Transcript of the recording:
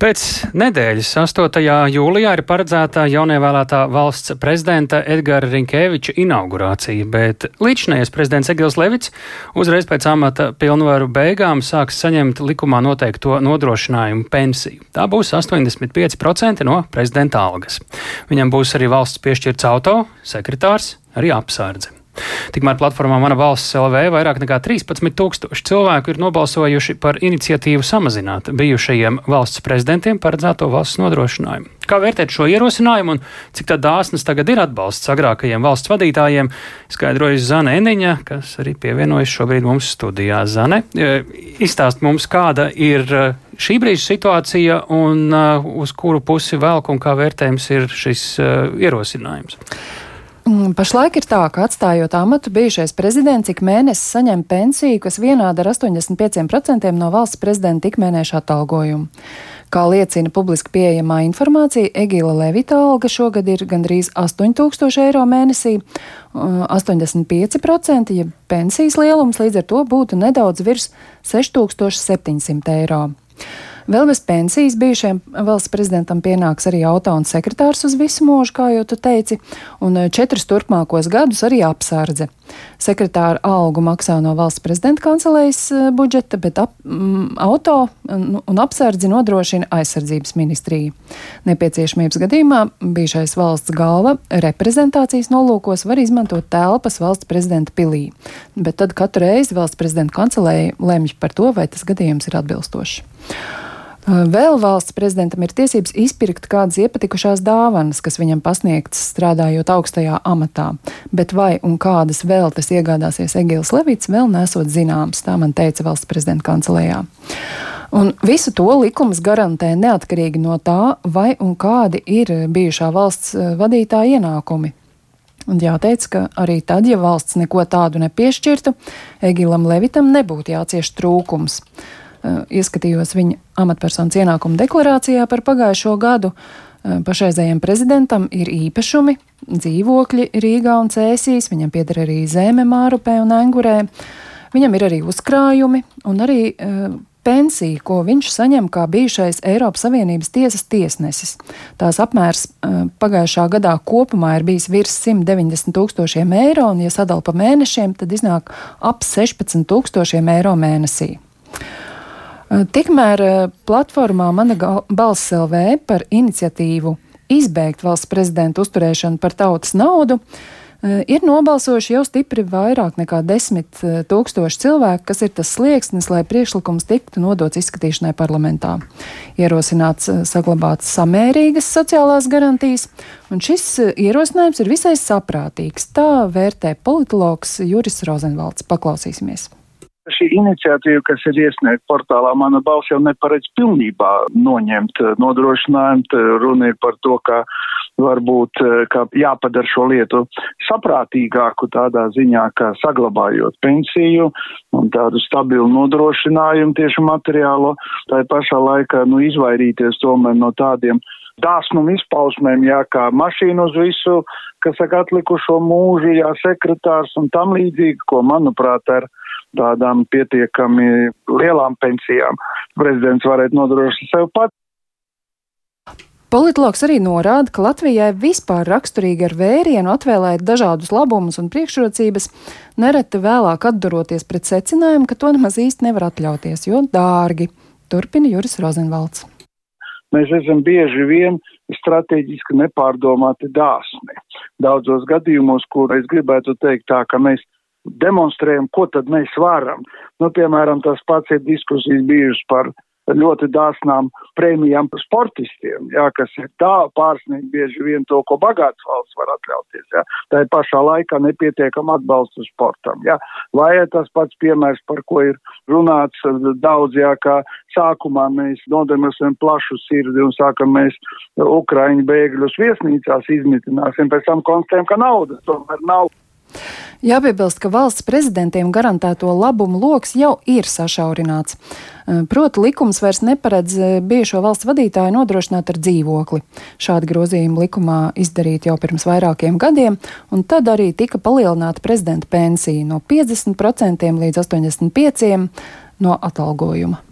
Pēc nedēļas 8. jūlijā ir paredzēta jaunievēlētā valsts prezidenta Edgara Rinkēviča inaugurācija, bet līdzinājais prezidents Egils Levits uzreiz pēc amata pilnvaru beigām sāks saņemt likumā noteikto nodrošinājumu pensiju. Tā būs 85% no prezidenta algas. Viņam būs arī valsts piešķirts auto, sekretārs, arī apsārdze. Tikmēr platformā Mana valsts LV vairāk nekā 13 tūkstoši cilvēku ir nobalsojuši par iniciatīvu samazināt bijušajiem valsts prezidentiem paredzēto valsts nodrošinājumu. Kā vērtēt šo ierosinājumu un cik dāsnas tagad ir atbalsts agrākajiem valsts vadītājiem, skaidrojas Zane Eniņa, kas arī pievienojas šobrīd mums studijā. Zane, e, izstāst mums, kāda ir e, šī brīža situācija un uh, uz kuru pusi velk un kā vērtējums ir šis ierosinājums. Mm, pašlaik ir tā, ka atstājot amatu, bijušais prezidents ik mēnesi saņem pensiju, kas vienāda ar 85% no valsts prezidenta ikmēneša atalgojuma. Kā liecina publiski pieejamā informācija, Egila Levita alga šogad ir gandrīz 8000 eiro mēnesī, 85%, ja pensijas lielums līdz ar to būtu nedaudz virs 6700 eiro. Vēl bez pensijas bijušajam valsts prezidentam pienāks arī auto un sekretārs uz visu mūžu, kā jau tu teici, un eh, četrus turpmākos gadus arī apsardze. Sekretāra algu maksā no valsts prezidenta kancelējas eh, budžeta, bet ap, m, auto un apsardzi nodrošina aizsardzības ministrija. Nepieciešamības gadījumā bijušais valsts galva reprezentācijas nolūkos var izmantot telpas valsts prezidenta pilī, bet tad katru reizi valsts prezidenta kancelēja lemj par to, vai tas gadījums ir atbilstošs. Vēl valsts prezidentam ir tiesības izpirkt kādas iepatikušās dāvanas, kas viņam pasniegtas strādājot augstajā amatā, bet vai un kādas vēl tas iegādāsies Egils Levits, vēl nesot zināms, tā man teica valsts prezidenta kancelējā. Un visu to likums garantē neatkarīgi no tā, vai un kādi ir bijušā valsts vadītāja ienākumi. Un jāteic, ka arī tad, ja valsts neko tādu nepiešķirtu, Egilam Levitam nebūtu jācieš trūkums. Eh, ieskatījos viņa amatpersonas ienākumu deklarācijā par pagājušo gadu. Eh, pašreizējiem prezidentam ir īpašumi, dzīvokļi Rīgā un Cēsīs, viņam pieder arī zeme Mārupē un Engurē. Viņam ir arī uzkrājumi un arī uh, pensija, ko viņš saņem kā bijušais Eiropas Savienības tiesas tiesnesis. Tās apmērs uh, pagājušā gadā kopumā ir bijis virs 190 tūkstošiem eiro, un, ja sadala pa mēnešiem, tad iznāk ap 16 tūkstošiem eiro mēnesī. Eh, tikmēr eh, platformā Mana balss LV par iniciatīvu izbeigt valsts prezidenta uzturēšanu par tautas naudu eh, ir nobalsojuši jau stipri vairāk nekā desmit tūkstoši cilvēku, kas ir tas slieksnis, lai priekšlikums tiktu nodots izskatīšanai parlamentā. Ierosināts saglabāt samērīgas sociālās garantijas, un šis ierosinājums ir visai saprātīgs. Tā vērtē politologs Juris Rozenvalds. Paklausīsimies! Šī iniciatīva, kas ir iesniegta portālā, mana balss jau neparedz pilnībā noņemt eh, nodrošinājumu. Runa ir par to, ka varbūt eh, ka jāpadara šo lietu saprātīgāku tādā ziņā, ka saglabājot pensiju un tādu stabilu nodrošinājumu tieši materiālo, tā pašā laikā nu, izvairīties tomēr no tādiem dāsnumu izpausmēm, jā, kā mašīnu uz visu, kas saka atlikušo mūžu, jā, sekretārs un tam līdzīgi, ko, manuprāt, ar tādām pietiekami lielām pensijām prezidents varētu nodrošināt sev pats. Politologs arī norāda, ka Latvijai vispār raksturīgi ar vērienu atvēlēt dažādus labumus un priekšrocības, nereti vēlāk atduroties pret secinājumu, ka to nemaz īsti nevar atļauties, jo dārgi. Turpina Juris Rozenvalds. Mēs esam bieži vien strateģiski nepārdomāti dāsni. Daudzos gadījumos, kur es gribētu teikt tā, ka mēs demonstrējam, ko tad mēs varam. Nu, piemēram, tas pats ir diskusijas bijušas par ļoti dāsnām prēmijām sportistiem, jā, kas ir tā pārsniegt bieži vien to, ko bagāts valsts var atļauties. Jā. Tā ir pašā laikā nepietiekama atbalsta sportam. Jā. Vai ir tas pats piemērs, par ko ir runāts daudz, jā, kā sākumā mēs nodemosim plašu sirdi un sākam mēs Ukraiņu bēgļus viesnīcās izmitināsim, pēc tam konstatējam, ka naudas tomēr nav. Jāpiebilst, ka valsts prezidentiem garantēto labumu lokus jau ir sašaurināts. Proti, likums vairs neparedz bijušo valsts vadītāju nodrošināt ar dzīvokli. Šādi grozījumi likumā izdarīti jau pirms vairākiem gadiem, un tad arī tika palielināta prezidenta pensija no 50% līdz 85% no atalgojuma.